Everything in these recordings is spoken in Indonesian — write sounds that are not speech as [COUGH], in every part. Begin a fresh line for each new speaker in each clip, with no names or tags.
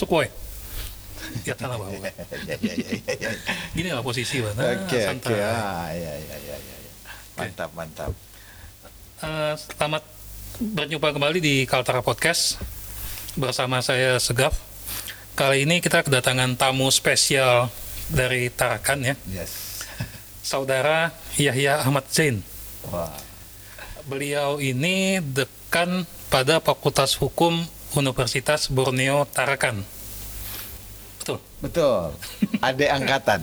masuk woi. Ya tanah bawah. Gini lah posisi lah. Nah,
Oke, oke.
santai.
Ah, ya, ya, ya, ya, ya. Mantap, mantap.
Eh, selamat berjumpa kembali di Kaltara Podcast bersama saya Segaf. Kali ini kita kedatangan tamu spesial dari Tarakan ya,
Yes.
saudara Yahya Ahmad Zain.
Wah.
Beliau ini dekan pada Fakultas Hukum Universitas Borneo Tarakan. Betul.
Betul. Adik angkatan.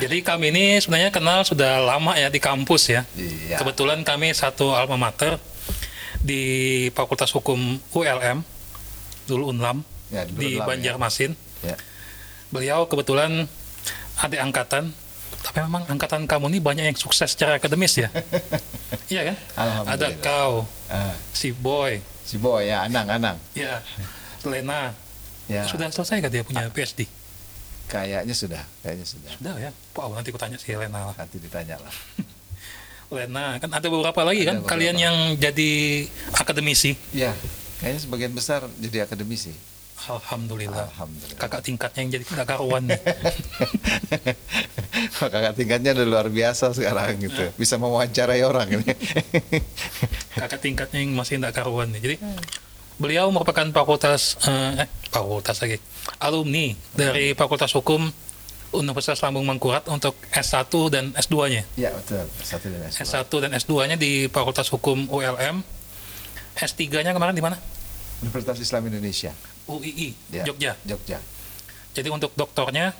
Jadi kami ini sebenarnya kenal sudah lama ya di kampus ya.
Iya.
Kebetulan kami satu alma mater di Fakultas Hukum ULM, dulu Unlam,
Ya, dulu
di
Unlam, ya.
Banjarmasin.
Ya.
Beliau kebetulan adik angkatan, tapi memang angkatan kamu ini banyak yang sukses secara akademis ya. [LAUGHS] iya kan? Ada kau,
Ah,
si Boy,
si Boy ya, Anang, Anang.
ya, Lena.
Ya.
Sudah selesai kan dia punya PhD?
Kayaknya sudah, kayaknya sudah.
Sudah ya. Wow, nanti aku tanya si Lena lah.
Nanti ditanya lah. [LAUGHS]
Lena, kan ada beberapa lagi kan
Ada beberapa.
kalian yang jadi akademisi.
Ya, kayaknya sebagian besar jadi akademisi.
Alhamdulillah.
Alhamdulillah.
Kakak tingkatnya yang jadi kakak karuan nih. [LAUGHS]
Kakak tingkatnya udah luar biasa sekarang gitu. Bisa mewawancarai orang ini. [LAUGHS]
kakak tingkatnya yang masih tidak karuan nih. Jadi beliau merupakan fakultas eh, eh, fakultas lagi alumni dari Fakultas Hukum Universitas Lambung Mangkurat untuk S1 dan S2-nya.
ya betul. Satu dan S2.
S1 dan S2-nya di Fakultas Hukum ULM. S3-nya kemarin di mana?
Universitas Islam Indonesia.
UII
Ya.
Jogja.
Jogja.
Jadi untuk doktornya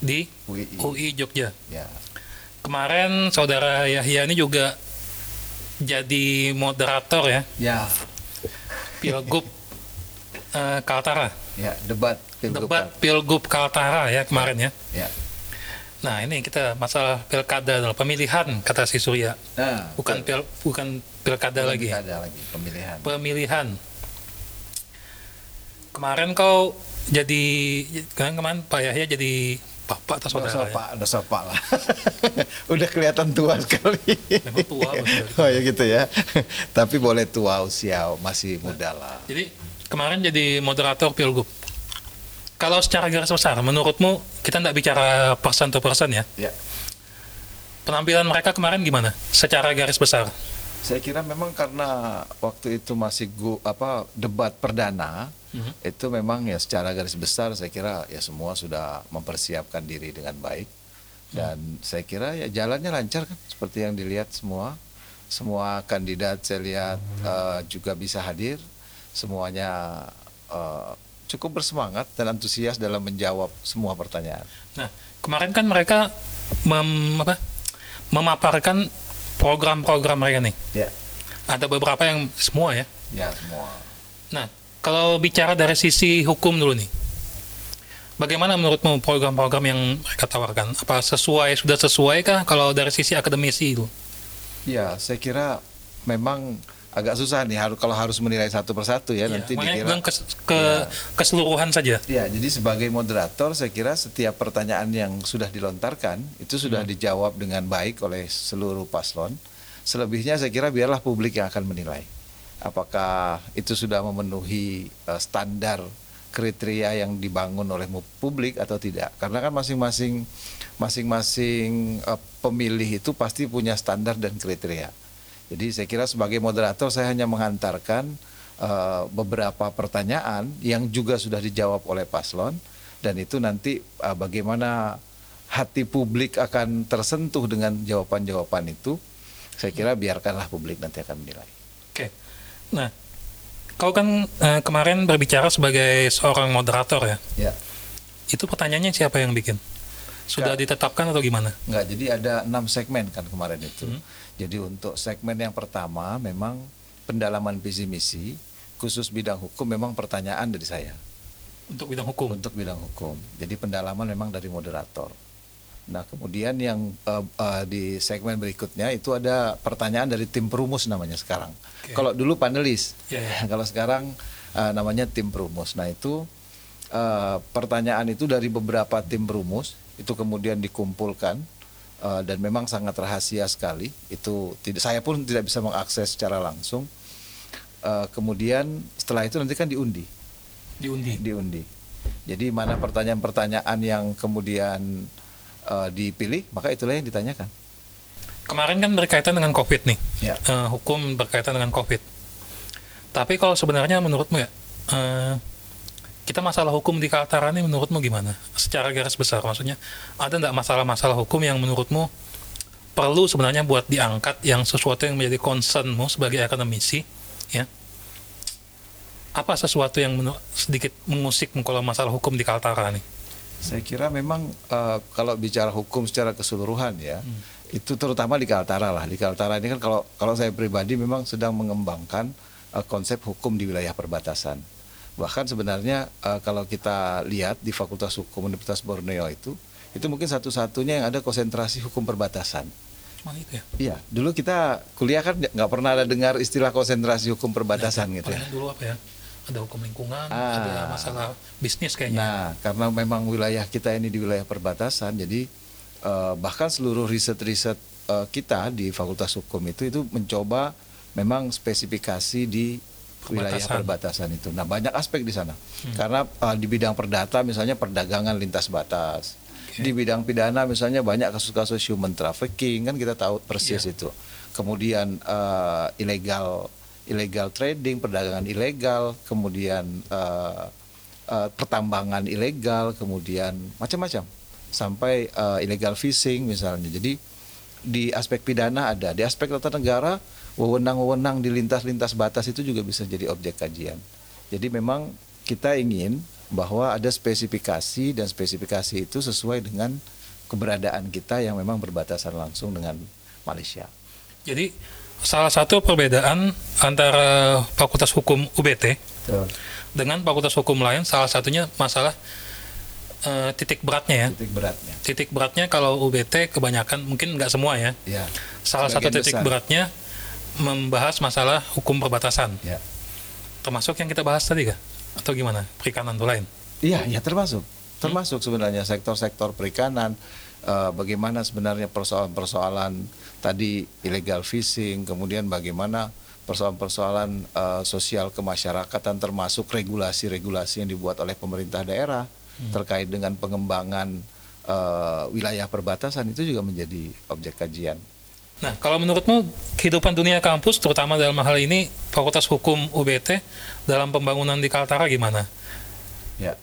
di
UII.
UI Jogja.
Ya.
Kemarin saudara Yahya ini juga jadi moderator ya
Ya.
Pilgub [LAUGHS] eh, Kaltara.
Ya, debat Pilgub.
Debat Pilgub Kaltara ya kemarin ya.
Ya.
Nah ini kita masalah pilkada adalah pemilihan kata si Surya.
Nah,
Bukan pil, bukan pilkada lagi.
Ada lagi pemilihan.
Pemilihan. Kemarin kau jadi kan kemarin Pak Yahya jadi bapak atau saudara ya?
pak, dosa pak lah. [LAUGHS] Udah kelihatan tua sekali.
Memang tua, [LAUGHS]
oh ya gitu ya. Tapi boleh tua usia masih muda lah.
Jadi kemarin jadi moderator Pilgub. Kalau secara garis besar, menurutmu kita tidak bicara persen to persen ya?
Ya.
Penampilan mereka kemarin gimana? Secara garis besar?
Saya kira memang karena waktu itu masih gu, apa debat perdana
Mhm.
itu memang ya secara garis besar saya kira ya semua sudah mempersiapkan diri dengan baik dan saya kira ya jalannya lancar kan seperti yang dilihat semua semua kandidat saya lihat eh, juga bisa hadir semuanya eh, cukup bersemangat dan antusias dalam menjawab semua pertanyaan.
Nah, kemarin kan mereka mem, apa, memaparkan program-program mereka nih.
Ya,
Ada beberapa yang semua ya.
ya semua.
Nah, kalau bicara dari sisi hukum dulu nih, bagaimana menurutmu program-program yang mereka tawarkan? Apa sesuai sudah sesuai kah kalau dari sisi akademisi itu?
Ya, saya kira memang agak susah nih harus kalau harus menilai satu persatu ya, nanti
makanya
dikira.
ke, ke keseluruhan saja.
Ya, jadi sebagai moderator saya kira setiap pertanyaan yang sudah dilontarkan itu sudah dijawab dengan baik oleh seluruh paslon. Selebihnya saya kira biarlah publik yang akan menilai. Apakah itu sudah memenuhi eh, standar kriteria yang dibangun oleh publik atau tidak? Karena kan masing-masing masing-masing eh, pemilih itu pasti punya standar dan kriteria. Jadi saya kira sebagai moderator saya hanya mengantarkan eh, beberapa pertanyaan yang juga sudah dijawab oleh paslon dan itu nanti eh, bagaimana hati publik akan tersentuh dengan jawaban-jawaban itu saya kira biarkanlah publik nanti akan menilai.
Nah, kau kan eh, kemarin berbicara sebagai seorang moderator ya.
Ya.
Itu pertanyaannya siapa yang bikin? Sudah ditetapkan atau gimana?
Enggak, jadi ada enam segmen kan kemarin itu.
Hmm.
Jadi untuk segmen yang pertama memang pendalaman visi misi khusus bidang hukum memang pertanyaan dari saya
Untuk bidang hukum.
untuk bidang hukum. Jadi pendalaman memang dari moderator. Nah kemudian yang eh, eh, di segmen berikutnya itu ada pertanyaan dari tim perumus namanya sekarang.
Oke.
Kalau dulu panelis,
Ya, ya. [LAUGHS]
kalau sekarang eh, namanya tim perumus. Nah itu eh, pertanyaan itu dari beberapa tim perumus itu kemudian dikumpulkan eh, dan memang sangat rahasia sekali. Itu tidak saya pun tidak bisa mengakses secara langsung. eh, kemudian setelah itu nanti kan diundi,
Diundi.
diundi. Jadi mana pertanyaan-pertanyaan yang kemudian eh, dipilih, maka itulah yang ditanyakan.
Kemarin kan berkaitan dengan COVID nih.
Ya.
Eh, hukum berkaitan dengan COVID. Tapi kalau sebenarnya menurutmu ya, eh, kita masalah hukum di Kaltara ini menurutmu gimana? Secara garis besar maksudnya, ada nggak masalah-masalah hukum yang menurutmu perlu sebenarnya buat diangkat yang sesuatu yang menjadi concernmu sebagai akademisi, ya? Apa sesuatu yang sedikit mengusikmu kalau masalah hukum di Kaltara nih?
Saya kira memang eh, kalau bicara hukum secara keseluruhan ya, itu terutama di Kaltara lah. Di Kaltara ini kan kalau kalau saya pribadi memang sedang mengembangkan eh, konsep hukum di wilayah perbatasan. Bahkan sebenarnya eh, kalau kita lihat di Fakultas Hukum Universitas Borneo itu, itu mungkin satu-satunya yang ada konsentrasi hukum perbatasan.
Itu ya?
Iya, dulu kita kuliah kan nggak pernah ada dengar istilah konsentrasi hukum perbatasan gitu ya.
Dulu apa ya? Ada hukum lingkungan,
Ah.
ada masalah bisnis kayaknya.
Nah, karena memang wilayah kita ini di wilayah perbatasan, jadi eh, bahkan seluruh riset-riset eh, kita di Fakultas Hukum itu itu mencoba memang spesifikasi di wilayah
Perbatasan.
perbatasan itu. Nah, banyak aspek di sana. Karena eh, di bidang perdata misalnya perdagangan lintas batas. Di bidang pidana misalnya banyak kasus-kasus human trafficking kan kita tahu persis itu. Kemudian eh, ilegal illegal trading, perdagangan ilegal, kemudian eh, eh, pertambangan ilegal, kemudian macam-macam sampai eh, illegal fishing misalnya. Jadi di aspek pidana ada, di aspek tata negara wewenang-wewenang di lintas-lintas batas itu juga bisa jadi objek kajian. Jadi memang kita ingin bahwa ada spesifikasi dan spesifikasi itu sesuai dengan keberadaan kita yang memang berbatasan langsung dengan Malaysia.
Jadi salah satu perbedaan antara Fakultas Hukum UBT dengan Fakultas Hukum lain salah satunya masalah eh, titik beratnya ya.
Titik beratnya.
Titik beratnya kalau UBT kebanyakan mungkin nggak semua ya.
Ya.
Salah satu titik
besar.
beratnya membahas masalah hukum perbatasan.
Ya.
Termasuk yang kita bahas tadi kah? Atau gimana? Perikanan atau lain?
Iya, ya termasuk. Termasuk sebenarnya sektor-sektor perikanan eh, bagaimana sebenarnya persoalan-persoalan tadi illegal fishing, kemudian bagaimana persoalan-persoalan eh, sosial kemasyarakatan termasuk regulasi-regulasi yang dibuat oleh pemerintah daerah terkait dengan pengembangan eh, wilayah perbatasan itu juga menjadi objek kajian.
Nah, kalau menurutmu kehidupan dunia kampus, terutama dalam hal ini Fakultas Hukum UBT dalam pembangunan di Kaltara gimana?
Ya,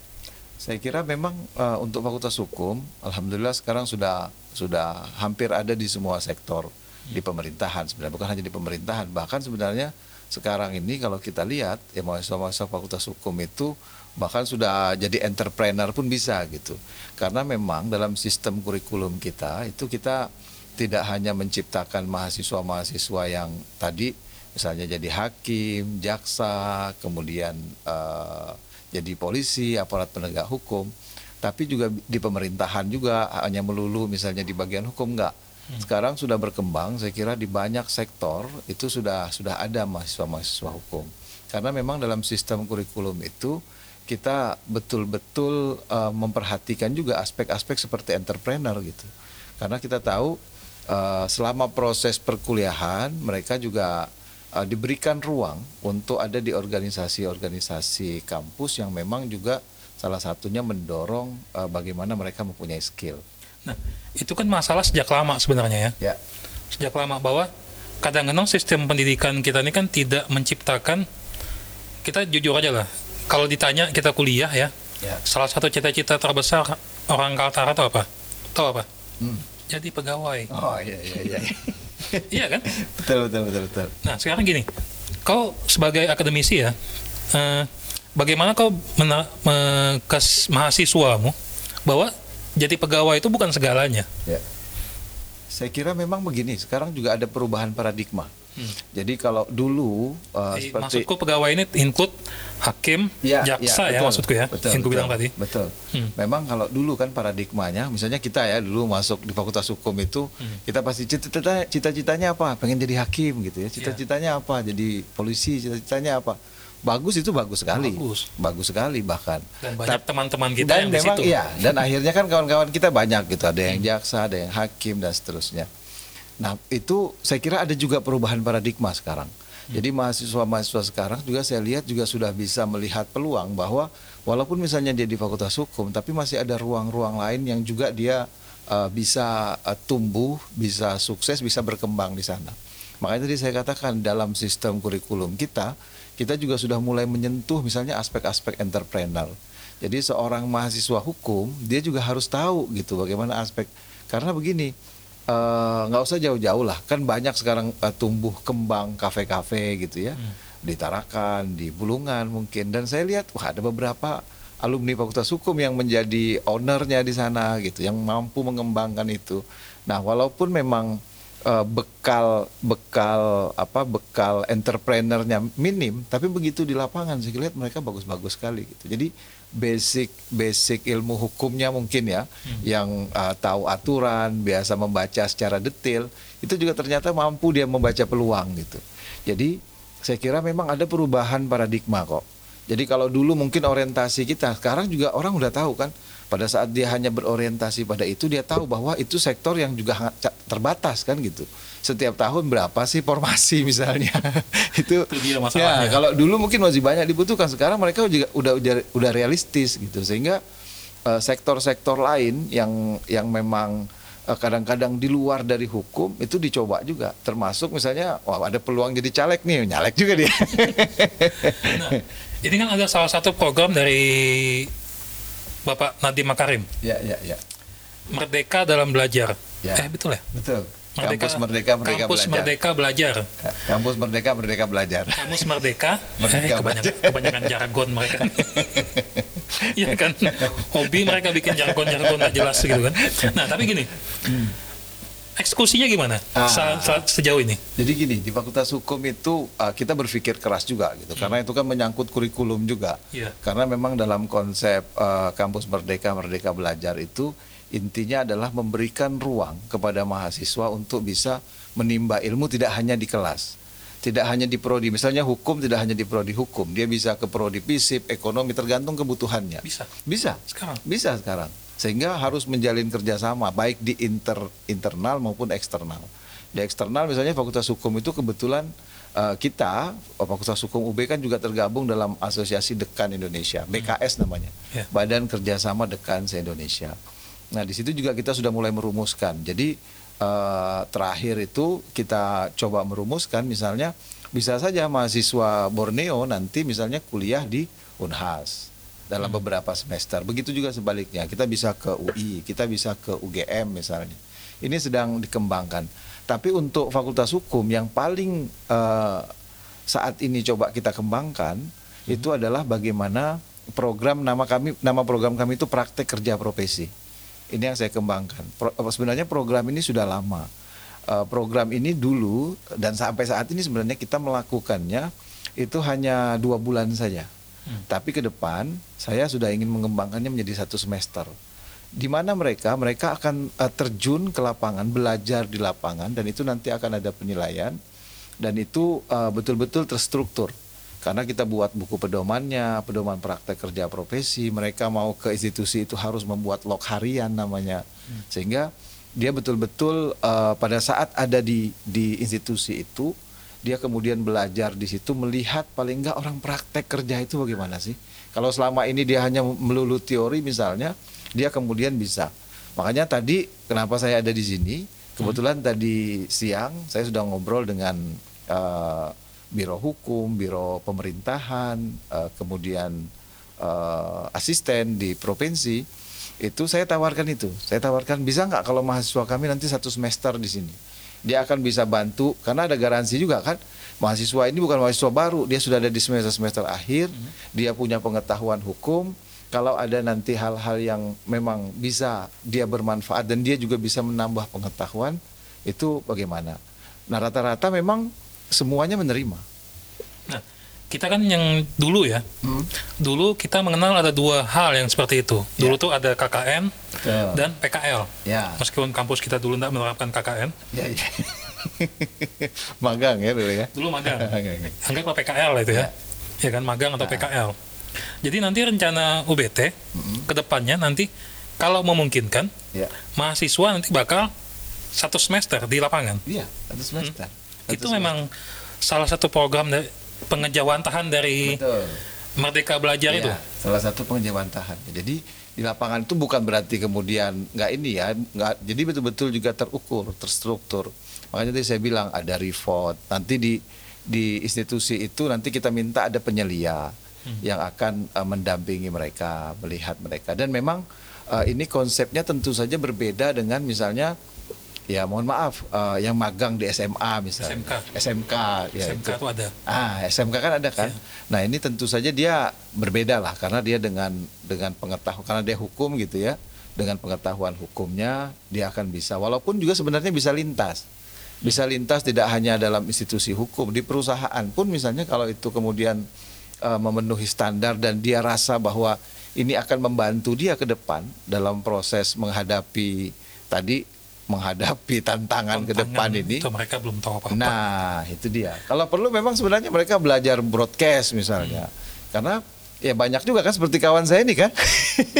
saya kira memang eh, untuk Fakultas Hukum, alhamdulillah sekarang sudah sudah hampir ada di semua sektor di pemerintahan sebenarnya. Bukan hanya di pemerintahan bahkan sebenarnya sekarang ini kalau kita lihat ya mahasiswa-mahasiswa Fakultas Hukum itu bahkan sudah jadi entrepreneur pun bisa gitu. Karena memang dalam sistem kurikulum kita itu kita tidak hanya menciptakan mahasiswa-mahasiswa yang tadi misalnya jadi hakim, jaksa, kemudian eh, jadi polisi, aparat penegak hukum, tapi juga di pemerintahan juga hanya melulu misalnya di bagian hukum enggak. Sekarang sudah berkembang, saya kira di banyak sektor itu sudah sudah ada mahasiswa-mahasiswa hukum. Karena memang dalam sistem kurikulum itu kita betul-betul eh, memperhatikan juga aspek-aspek seperti entrepreneur gitu. Karena kita tahu eh, selama proses perkuliahan mereka juga eh, diberikan ruang untuk ada di organisasi-organisasi kampus yang memang juga salah satunya mendorong eh, bagaimana mereka mempunyai skill.
Nah, itu kan masalah sejak lama sebenarnya ya.
Ya,
Sejak lama bahwa kadang-kadang sistem pendidikan kita ini kan tidak menciptakan kita jujur aja lah. Kalau ditanya kita kuliah ya,
ya.
salah satu cita-cita terbesar orang Kaltara itu apa? Tahu apa?
Hmm.
Jadi pegawai.
Oh iya iya iya. [LAUGHS] [LAUGHS]
iya kan?
betul betul betul betul.
Nah, sekarang gini. Kau sebagai akademisi ya, eh, bagaimana kau mena- me- mahasiswamu bahwa jadi pegawai itu bukan segalanya.
Ya. Saya kira memang begini. Sekarang juga ada perubahan paradigma. Jadi kalau dulu uh,
Jadi,
seperti
maksudku pegawai ini include hakim,
Ya,
jaksa ya,
betul,
maksudku ya,
betul,
yang gue bilang tadi.
Betul.
Hmm.
Memang kalau dulu kan paradigmanya, misalnya kita ya dulu masuk di Fakultas Hukum itu,
Hmm.
kita pasti cita-cita- cita-citanya apa? Pengen jadi hakim gitu
Iya.
ya. Cita-citanya apa? Jadi polisi. Cita-citanya apa? Bagus itu bagus sekali.
Bagus.
Bagus sekali bahkan.
Dan banyak teman-teman kita
dan
yang di
memang
situ. Hmm.
iya dan akhirnya kan kawan-kawan kita banyak gitu ada yang jaksa ada yang hakim dan seterusnya nah itu saya kira ada juga perubahan paradigma sekarang Jadi mahasiswa-mahasiswa sekarang juga saya lihat juga sudah bisa melihat peluang bahwa walaupun misalnya dia di Fakultas Hukum, tapi masih ada ruang-ruang lain yang juga dia uh, bisa uh, tumbuh, bisa sukses, bisa berkembang di sana. Makanya tadi saya katakan dalam sistem kurikulum kita, kita juga sudah mulai menyentuh misalnya aspek-aspek entrepreneur. Jadi seorang mahasiswa hukum dia juga harus tahu gitu bagaimana aspek karena begini nggak uh, usah jauh-jauh lah. Kan banyak sekarang uh, tumbuh kembang kafe-kafe gitu ya. Hmm. di Tarakan di Bulungan mungkin. Dan saya lihat wah ada beberapa alumni Fakultas Hukum yang menjadi ownernya di sana gitu yang mampu mengembangkan itu. Nah walaupun memang uh, bekal bekal apa bekal entrepreneurnya minim tapi begitu di lapangan saya lihat mereka bagus-bagus sekali gitu. Jadi basic basic ilmu hukumnya mungkin ya hmm. yang uh, tahu aturan biasa membaca secara detail itu juga ternyata mampu dia membaca peluang gitu. Jadi saya kira memang ada perubahan paradigma kok. Jadi kalau dulu mungkin orientasi kita sekarang juga orang udah tahu kan pada saat dia hanya berorientasi pada itu dia tahu bahwa itu sektor yang juga terbatas kan gitu setiap tahun berapa sih formasi [LAUGHS] misalnya? Itu, itu dia masalahnya. ya kalau dulu mungkin masih banyak dibutuhkan. Sekarang mereka juga udah udah, udah realistis gitu. Sehingga eh, sektor-sektor uh, lain yang yang memang eh, kadang-kadang di luar dari hukum itu dicoba juga. Termasuk misalnya wah ada peluang jadi caleg nih. Nyalek juga dia.
Nah, ini kan ada salah satu program dari Bapak Nadiem Makarim.
Ya ya ya.
Merdeka dalam belajar. Ya. eh betul ya?
Betul Merdeka, kampus Merdeka Merdeka
kampus
Belajar.
Merdeka Belajar.
Kampus Merdeka Merdeka Belajar.
Kampus Merdeka. Merdeka eh, kebanyakan, kebanyakan jargon mereka. [LAUGHS] Iya kan, hobi mereka bikin jargon-jargon nggak jelas gitu kan. Nah tapi gini, eksekusinya gimana ah, saat, saat sejauh ini?
Jadi gini di Fakultas Hukum itu uh, kita berpikir keras juga gitu, hmm. karena itu kan menyangkut kurikulum juga. Yeah. Karena memang dalam konsep uh, kampus Merdeka Merdeka Belajar itu intinya adalah memberikan ruang kepada mahasiswa untuk bisa menimba ilmu tidak hanya di kelas tidak hanya di prodi. Misalnya hukum tidak hanya di prodi hukum dia bisa ke prodi fisip ekonomi tergantung kebutuhannya.
Bisa.
Bisa.
Sekarang?
Bisa sekarang. Sehingga harus menjalin kerjasama baik di inter internal maupun eksternal. Di eksternal misalnya fakultas hukum itu kebetulan uh, kita fakultas hukum UB kan juga tergabung dalam asosiasi dekan Indonesia BKS namanya. Yeah. Badan Kerjasama Dekan se Indonesia Nah, di situ juga kita sudah mulai merumuskan. Jadi uh, terakhir itu kita coba merumuskan misalnya bisa saja mahasiswa Borneo nanti misalnya kuliah di Unhas dalam hmm. beberapa semester. Begitu juga sebaliknya. Kita bisa ke UI, kita bisa ke UGM misalnya. Ini sedang dikembangkan. Tapi untuk Fakultas Hukum yang paling uh, saat ini coba kita kembangkan hmm. itu adalah bagaimana program nama kami nama program kami itu praktek kerja profesi ini yang saya kembangkan. Pro, sebenarnya program ini sudah lama. Uh, program ini dulu dan sampai saat ini sebenarnya kita melakukannya itu hanya dua bulan saja. Hmm. Tapi ke depan saya sudah ingin mengembangkannya menjadi satu semester. Di mana mereka mereka akan uh, terjun ke lapangan, belajar di lapangan dan itu nanti akan ada penilaian dan itu uh, betul-betul terstruktur karena kita buat buku pedomannya, pedoman praktek kerja profesi, mereka mau ke institusi itu harus membuat log harian namanya, hmm. sehingga dia betul-betul uh, pada saat ada di di institusi itu, dia kemudian belajar di situ melihat paling enggak orang praktek kerja itu bagaimana sih? Kalau selama ini dia hanya melulu teori misalnya, dia kemudian bisa. Makanya tadi kenapa saya ada di sini? Kebetulan hmm. tadi siang saya sudah ngobrol dengan uh, biro hukum, biro pemerintahan, uh, kemudian uh, asisten di provinsi, itu saya tawarkan itu. Saya tawarkan bisa nggak kalau mahasiswa kami nanti satu semester di sini, dia akan bisa bantu karena ada garansi juga kan. Mahasiswa ini bukan mahasiswa baru, dia sudah ada di semester semester akhir, hmm. dia punya pengetahuan hukum. Kalau ada nanti hal-hal yang memang bisa dia bermanfaat dan dia juga bisa menambah pengetahuan, itu bagaimana? Nah rata-rata memang semuanya menerima.
Nah, kita kan yang dulu ya, hmm. dulu kita mengenal ada dua hal yang seperti itu. Ya. Dulu tuh ada KKN yeah. dan PKL.
Ya.
Meskipun kampus kita dulu tidak menerapkan KKN.
Ya, ya. [LAUGHS] magang ya dulu ya.
Dulu magang. [LAUGHS] Anggaplah PKL itu ya. ya. Ya kan magang atau nah. PKL. Jadi nanti rencana UBT mm-hmm. ke depannya nanti kalau memungkinkan ya. mahasiswa nanti bakal satu semester di lapangan.
Iya, satu semester.
Hmm itu memang salah satu program dari pengejawantahan dari
Betul.
Merdeka Belajar itu.
Iya, salah satu pengejawantahan. Jadi di lapangan itu bukan berarti kemudian nggak ini ya, nggak. Jadi betul-betul juga terukur, terstruktur. Makanya tadi saya bilang ada report. Nanti di di institusi itu nanti kita minta ada penyelia yang akan eh, mendampingi mereka, melihat mereka. Dan memang eh, ini konsepnya tentu saja berbeda dengan misalnya ya mohon maaf eh, yang magang di SMA misalnya.
SMK.
SMK ya
SMK
itu.
itu ada.
Ah, SMK kan ada kan. Nah, ini tentu saja dia berbeda lah karena dia dengan dengan pengetahuan karena dia hukum gitu ya. Dengan pengetahuan hukumnya dia akan bisa walaupun juga sebenarnya bisa lintas. Bisa lintas tidak hanya dalam institusi hukum, di perusahaan pun misalnya kalau itu kemudian eh, memenuhi standar dan dia rasa bahwa ini akan membantu dia ke depan dalam proses menghadapi tadi menghadapi tantangan, ke depan
Tantangan
ini.
itu mereka belum tahu apa-apa.
Nah, itu dia. Kalau perlu memang sebenarnya mereka belajar broadcast misalnya. Karena ya banyak juga kan seperti kawan saya ini kan.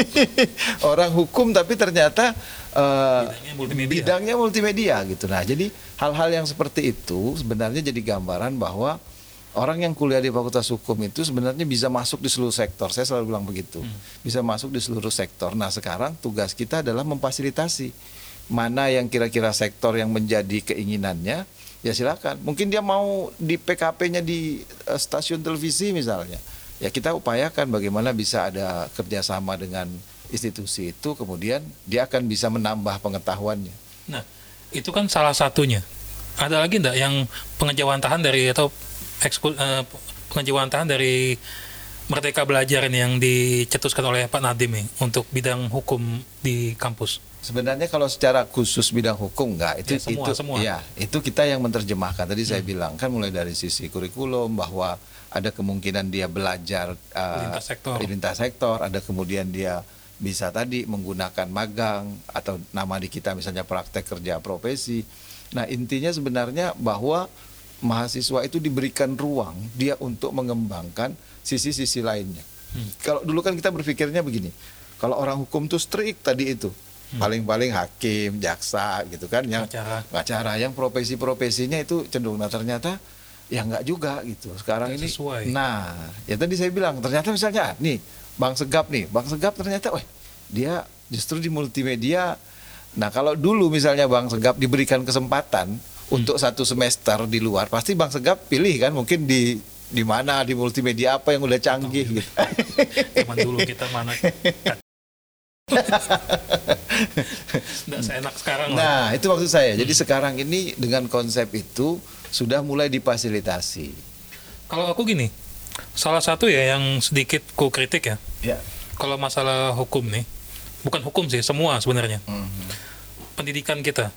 [LAUGHS] Orang hukum tapi ternyata eh,
Bidangnya multimedia.
bidangnya multimedia gitu. Nah, jadi hal-hal yang seperti itu sebenarnya jadi gambaran bahwa orang yang kuliah di Fakultas Hukum itu sebenarnya bisa masuk di seluruh sektor. Saya selalu bilang begitu. Bisa masuk di seluruh sektor. Nah, sekarang tugas kita adalah memfasilitasi mana yang kira-kira sektor yang menjadi keinginannya ya silakan. Mungkin dia mau di PKP-nya di eh, stasiun televisi misalnya. Ya kita upayakan bagaimana bisa ada kerjasama dengan institusi itu kemudian dia akan bisa menambah pengetahuannya.
Nah, itu kan salah satunya. Ada lagi enggak yang pengejawantahan dari atau ekskul, eh, pengejawantahan dari Merdeka Belajar ini yang dicetuskan oleh Pak Nadim nih untuk bidang hukum di kampus?
Sebenarnya kalau secara khusus bidang hukum enggak itu
Ya, semua,
itu
semua. Hmm.
ya itu kita yang menerjemahkan tadi saya bilang kan mulai dari sisi kurikulum bahwa ada kemungkinan dia belajar uh,
Lintas sektor.
lintas sektor, ada kemudian dia bisa tadi menggunakan magang atau nama di kita misalnya praktek kerja profesi. Nah, intinya sebenarnya bahwa mahasiswa itu diberikan ruang dia untuk mengembangkan sisi-sisi lainnya.
Hmm.
Kalau dulu kan kita berpikirnya begini, kalau orang hukum tuh strict tadi itu, paling-paling hakim, jaksa gitu kan, yang
Pengacara.
pengacara, yang profesi-profesinya itu cenderung. Nah ternyata ya nggak juga gitu. Sekarang ini,
sesuai.
nah ya tadi saya bilang ternyata misalnya nih Bang Segap nih, Bang Segap ternyata, wah dia justru di multimedia. Nah kalau dulu misalnya Bang Segap diberikan kesempatan untuk satu semester di luar, pasti Bang Segap pilih kan mungkin di di mana di multimedia apa yang udah canggih gitu. [LAUGHS]
Zaman dulu kita mana Nggak seenak sekarang lah.
Nah, itu maksud saya. Jadi sekarang ini dengan konsep itu sudah mulai difasilitasi.
Kalau aku gini, salah satu ya yang sedikit ku kritik ya,
Ya.
kalau masalah hukum nih, bukan hukum sih, semua sebenarnya. Pendidikan kita.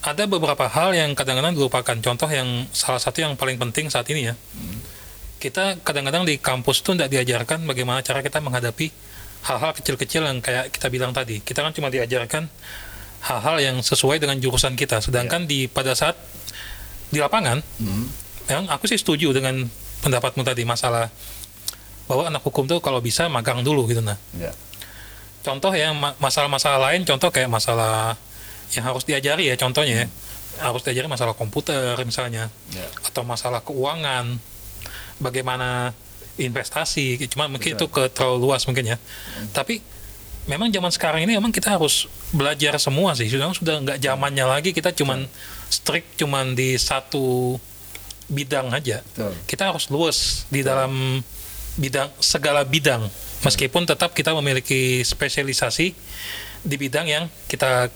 Ada beberapa hal yang kadang-kadang dilupakan. Contoh yang salah satu yang paling penting saat ini ya. Kita kadang-kadang di kampus tuh tidak diajarkan bagaimana cara kita menghadapi hal-hal kecil-kecil yang kayak kita bilang tadi. Kita kan cuma diajarkan hal-hal yang sesuai dengan jurusan kita. Sedangkan di pada saat di lapangan,
Hmm.
yang aku sih setuju dengan pendapatmu tadi masalah bahwa anak hukum tuh kalau bisa magang dulu gitu nah.
Ya.
Contoh ya ma- masalah-masalah lain, contoh kayak masalah yang harus diajari ya contohnya ya. Harus diajari masalah komputer misalnya
Ya.
atau masalah keuangan, bagaimana investasi, cuma mungkin
Betul.
itu ke terlalu luas mungkin ya. Tapi memang zaman sekarang ini memang kita harus belajar semua sih. Sudah sudah nggak zamannya lagi kita cuman strict cuman di satu bidang aja.
Betul.
Kita harus luas di dalam bidang segala bidang. Meskipun tetap kita memiliki spesialisasi di bidang yang kita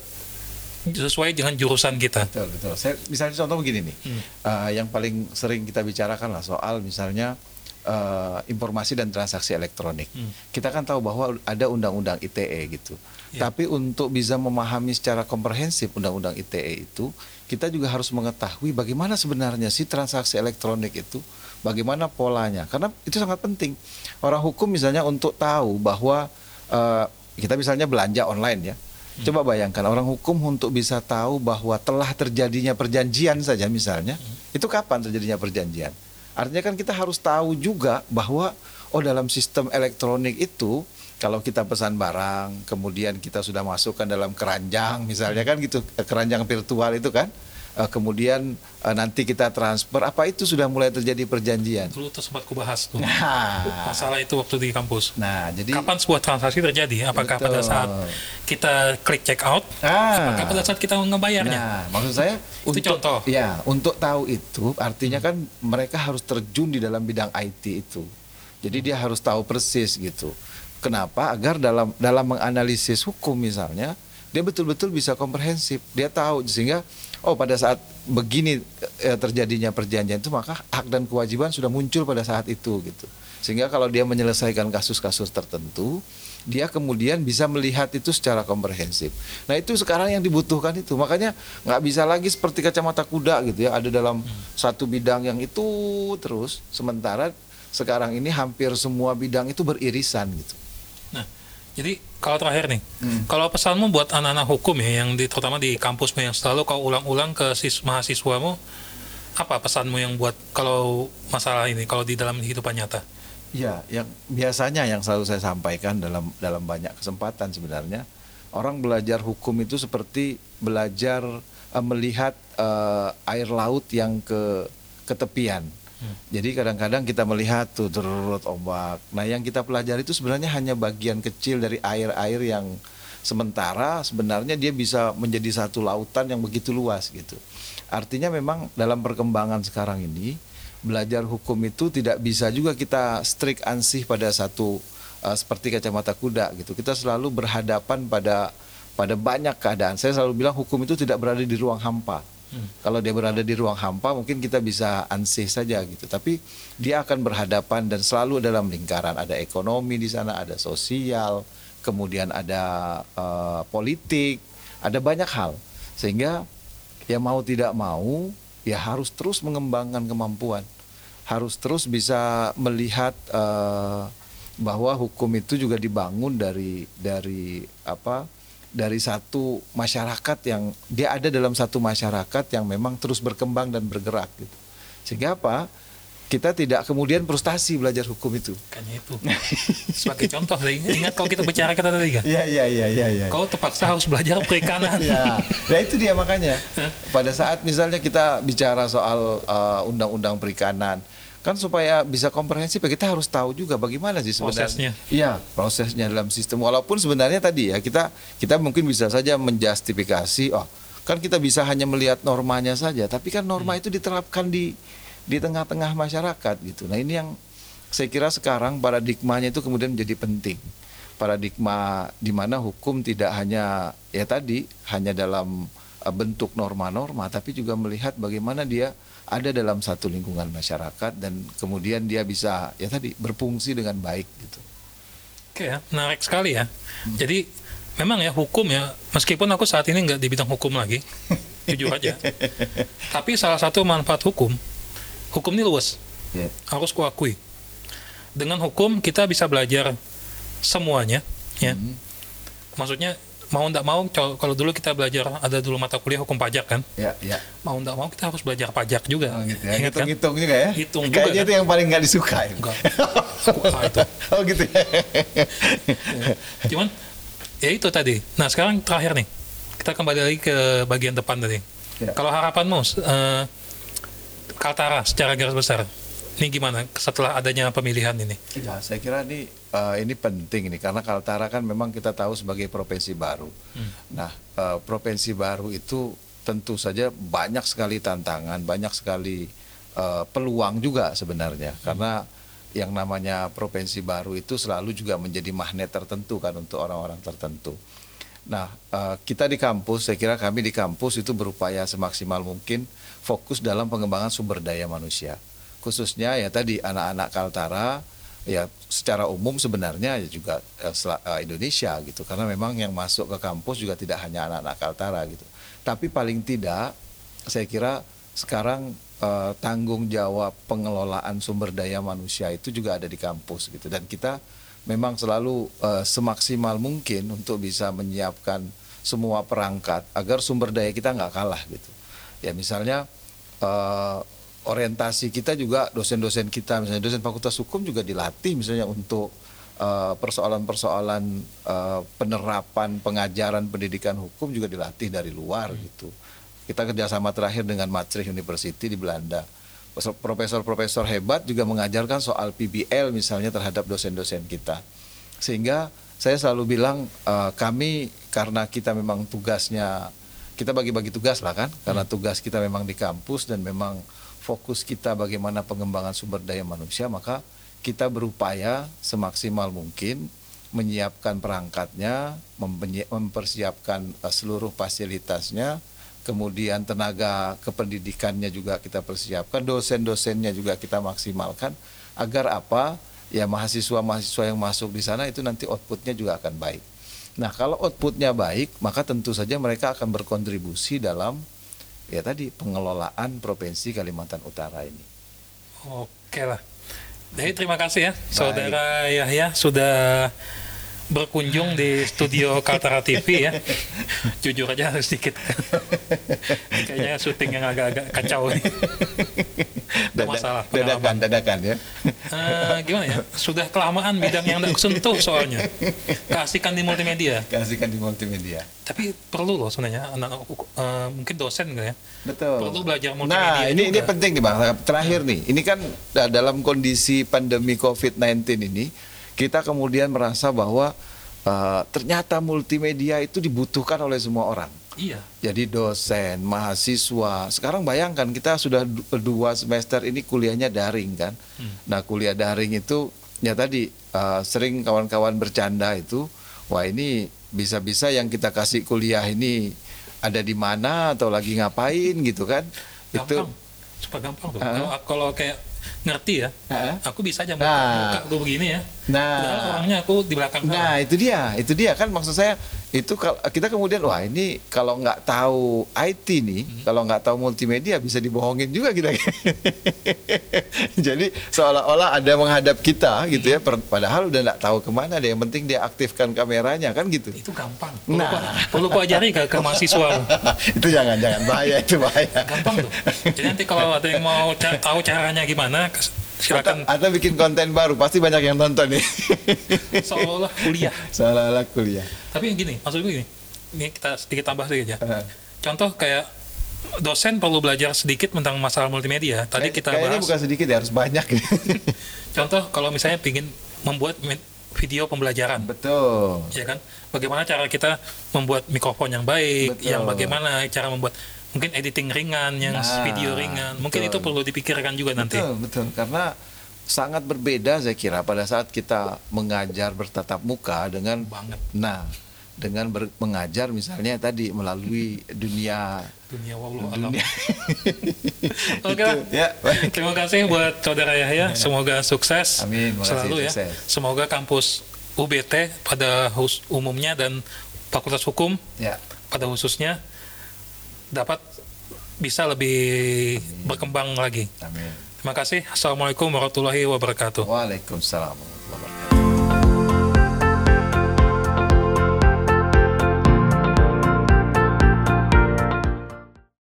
sesuai dengan jurusan kita.
Betul, betul. Saya misalnya contoh begini nih. Eh, yang paling sering kita bicarakan lah soal misalnya eh, informasi dan transaksi elektronik.
Hmm.
Kita kan tahu bahwa ada undang-undang ITE gitu.
Ya.
Tapi untuk bisa memahami secara komprehensif undang-undang ITE itu, kita juga harus mengetahui bagaimana sebenarnya si transaksi elektronik itu, bagaimana polanya. Karena itu sangat penting. Orang hukum misalnya untuk tahu bahwa eh, kita misalnya belanja online ya. Coba bayangkan orang hukum untuk bisa tahu bahwa telah terjadinya perjanjian saja misalnya, itu kapan terjadinya perjanjian? Artinya kan kita harus tahu juga bahwa oh dalam sistem elektronik itu kalau kita pesan barang, kemudian kita sudah masukkan dalam keranjang misalnya kan gitu, keranjang virtual itu kan. Eh, kemudian eh, nanti kita transfer apa itu sudah mulai terjadi perjanjian
Dulu tuh sempat kubahas tuh. [LAUGHS]
nah,
Masalah itu waktu di kampus.
nah jadi
Kapan sebuah transaksi terjadi? Apakah pada
Betul.
saat kita klik check out?
ah,
Apakah pada saat kita ngebayarnya?
Nah, maksud saya
Itu
untuk
contoh.
ya untuk tahu itu artinya kan mereka harus terjun di dalam bidang IT itu. Jadi dia harus tahu persis gitu. Kenapa? Agar dalam dalam menganalisis hukum misalnya dia betul-betul bisa komprehensif. Dia tahu sehingga oh pada saat begini eh, terjadinya perjanjian itu maka hak dan kewajiban sudah muncul pada saat itu gitu. Sehingga kalau dia menyelesaikan kasus-kasus tertentu, dia kemudian bisa melihat itu secara komprehensif. Nah itu sekarang yang dibutuhkan itu. Makanya nggak bisa lagi seperti kacamata kuda gitu ya, ada dalam satu bidang yang itu terus. Sementara sekarang ini hampir semua bidang itu beririsan gitu.
Jadi kalau terakhir nih,
Hmm.
kalau pesanmu buat anak-anak hukum ya, yang di, terutama di kampusmu yang selalu kau ulang-ulang ke sis, mahasiswamu, apa pesanmu yang buat kalau masalah ini, kalau di dalam kehidupan nyata?
Ya, yang biasanya yang selalu saya sampaikan dalam dalam banyak kesempatan sebenarnya orang belajar hukum itu seperti belajar eh, melihat eh, air laut yang ke ketepian. Jadi kadang-kadang kita melihat tuh derut ombak. Nah, yang kita pelajari itu sebenarnya hanya bagian kecil dari air-air yang sementara sebenarnya dia bisa menjadi satu lautan yang begitu luas gitu. Artinya memang dalam perkembangan sekarang ini belajar hukum itu tidak bisa juga kita strict ansih pada satu uh, seperti kacamata kuda gitu. Kita selalu berhadapan pada pada banyak keadaan. Saya selalu bilang hukum itu tidak berada di ruang hampa. Kalau dia berada di ruang hampa mungkin kita bisa ansih saja gitu. Tapi dia akan berhadapan dan selalu dalam lingkaran ada ekonomi di sana, ada sosial, kemudian ada uh, politik, ada banyak hal. Sehingga ya mau tidak mau ya harus terus mengembangkan kemampuan harus terus bisa melihat eh, bahwa hukum itu juga dibangun dari dari apa dari satu masyarakat yang dia ada dalam satu masyarakat yang memang terus berkembang dan bergerak gitu sehingga apa kita tidak kemudian frustasi belajar hukum itu
Kayaknya itu. Sebagai contoh, ingat kalau kita bicara kata tadi kan,
Iya iya iya iya iya.
kau terpaksa harus belajar perikanan.
Ya, nah itu dia makanya. Pada saat misalnya kita bicara soal uh, undang-undang perikanan, kan supaya bisa komprehensif ya kita harus tahu juga bagaimana sih sebenarnya.
Prosesnya.
Iya, prosesnya dalam sistem. Walaupun sebenarnya tadi ya kita kita mungkin bisa saja menjustifikasi, oh kan kita bisa hanya melihat normanya saja, tapi kan norma itu diterapkan di di tengah-tengah masyarakat gitu. Nah ini yang saya kira sekarang paradigmanya itu kemudian menjadi penting paradigma di mana hukum tidak hanya ya tadi hanya dalam uh, bentuk norma-norma tapi juga melihat bagaimana dia ada dalam satu lingkungan masyarakat dan kemudian dia bisa ya tadi berfungsi dengan baik gitu.
Oke ya, menarik sekali ya. Jadi memang ya hukum ya, meskipun aku saat ini nggak di bidang hukum lagi, [LAUGHS] jujur aja. Tapi salah satu manfaat hukum, hukum ini luas,
Ya.
harus kuakui. Dengan hukum kita bisa belajar semuanya, ya.
Mhm.
Maksudnya mau nggak mau, kalau dulu kita belajar ada dulu mata kuliah hukum pajak kan,
Ya, ya.
mau nggak mau kita harus belajar pajak juga.
Oh, gitu ya.
Ingat kan?
Hitung-hitung juga ya.
Hitung juga,
Kayaknya
kan?
itu yang paling nggak disuka. ya.
Enggak. [LAUGHS] Suka itu.
oh gitu ya. [LAUGHS]
Cuman ya itu tadi. Nah sekarang terakhir nih, kita kembali lagi ke bagian depan tadi.
Ya.
Kalau harapanmu, eh, Kaltara secara garis besar, ini gimana setelah adanya pemilihan ini?
Ya, saya kira ini eh, ini penting ini karena Kaltara kan memang kita tahu sebagai provinsi baru. Nah, eh, provinsi baru itu tentu saja banyak sekali tantangan, banyak sekali eh, peluang juga sebenarnya karena yang namanya provinsi baru itu selalu juga menjadi magnet tertentu kan untuk orang-orang tertentu. Nah, kita di kampus, saya kira kami di kampus itu berupaya semaksimal mungkin fokus dalam pengembangan sumber daya manusia. Khususnya ya tadi anak-anak Kaltara, ya secara umum sebenarnya ya juga eh, eh, Indonesia gitu. Karena memang yang masuk ke kampus juga tidak hanya anak-anak Kaltara gitu. Tapi paling tidak, saya kira sekarang eh, tanggung jawab pengelolaan sumber daya manusia itu juga ada di kampus gitu. Dan kita memang selalu eh, semaksimal mungkin untuk bisa menyiapkan semua perangkat agar sumber daya kita nggak kalah gitu. Ya misalnya eh, orientasi kita juga dosen-dosen kita misalnya dosen fakultas hukum juga dilatih misalnya untuk eh, persoalan-persoalan eh, penerapan pengajaran pendidikan hukum juga dilatih dari luar gitu. Kita kerjasama terakhir dengan Maastricht University di Belanda. Profesor-profesor hebat juga mengajarkan soal PBL misalnya terhadap dosen-dosen kita. Sehingga saya selalu bilang uh, kami karena kita memang tugasnya kita bagi-bagi tugas lah kan, karena hmm. tugas kita memang di kampus dan memang fokus kita bagaimana pengembangan sumber daya manusia, maka kita berupaya semaksimal mungkin menyiapkan perangkatnya, mempersiapkan uh, seluruh fasilitasnya, kemudian tenaga kependidikannya juga kita persiapkan, dosen-dosennya juga kita maksimalkan agar apa? Ya mahasiswa-mahasiswa yang masuk di sana itu nanti outputnya juga akan baik. Nah kalau outputnya baik, maka tentu saja mereka akan berkontribusi dalam ya tadi pengelolaan provinsi Kalimantan Utara ini.
Oke lah. Jadi terima kasih ya, baik. saudara Yahya sudah berkunjung di studio Kaltara TV ya. Jujur aja harus sedikit. Kayaknya syuting yang agak-agak kacau nih.
Dada, masalah. Dadakan, dadakan ya.
Uh, gimana ya? Sudah kelamaan bidang yang tidak sentuh soalnya. Kasihkan di multimedia.
Kasihkan di multimedia.
Tapi perlu loh sebenarnya anak uh, mungkin dosen gitu ya.
Betul.
Perlu belajar multimedia.
Nah, ini juga. ini penting nih Bang. Terakhir nih. Ini kan dalam kondisi pandemi Covid-19 ini kita kemudian merasa bahwa uh, ternyata multimedia itu dibutuhkan oleh semua orang.
Iya.
Jadi dosen, mahasiswa. Sekarang bayangkan kita sudah dua semester ini kuliahnya daring kan. Hmm. Nah kuliah daring itu ya tadi uh, sering kawan-kawan bercanda itu, wah ini bisa-bisa yang kita kasih kuliah ini ada di mana atau lagi ngapain gitu kan?
Gampang. Itu super gampang tuh. Uh, kalau kayak ngerti ya, uh aku bisa aja nah, buka begini ya.
Nah,
Padahal orangnya aku di belakang.
Nah, itu dia, itu dia kan maksud saya itu kita kemudian wah ini kalau nggak tahu IT nih, hmm. kalau nggak tahu multimedia bisa dibohongin juga kita. [LAUGHS] Jadi seolah-olah ada menghadap kita gitu ya, hmm. padahal udah nggak tahu ke mana deh. Yang penting dia aktifkan kameranya kan gitu.
Itu gampang. Nah, perlu kau ajari ke, ke mahasiswa. [LAUGHS]
itu jangan jangan bahaya itu bahaya.
Gampang tuh. Jadi nanti kalau ada yang mau tahu caranya gimana, silakan.
Atau, atau bikin konten baru, pasti banyak yang nonton nih. [LAUGHS]
Seolah-olah kuliah.
Seolah-olah kuliah
tapi gini maksud gue gini ini kita sedikit tambah sedikit ya uh. contoh kayak dosen perlu belajar sedikit tentang masalah multimedia tadi Kay kita
kayaknya bahas bukan sedikit ya harus banyak [LAUGHS]
contoh kalau misalnya ingin membuat video pembelajaran
betul
ya kan bagaimana cara kita membuat mikrofon yang baik betul. yang bagaimana cara membuat mungkin editing ringan yang nah, video ringan mungkin betul. itu perlu dipikirkan juga nanti
betul betul karena sangat berbeda saya kira pada saat kita mengajar bertatap muka dengan
banget
nah dengan ber, mengajar misalnya tadi melalui dunia
dunia wallahu dunia. [LAUGHS] Oke. Ya, Terima kasih buat saudara Yahya. Semoga sukses
Amin,
selalu ya. Sukses. Semoga kampus UBT pada umumnya dan Fakultas Hukum
ya.
pada khususnya dapat bisa lebih Amin. berkembang lagi.
Amin.
Terima kasih. Assalamualaikum warahmatullahi wabarakatuh.
Waalaikumsalam.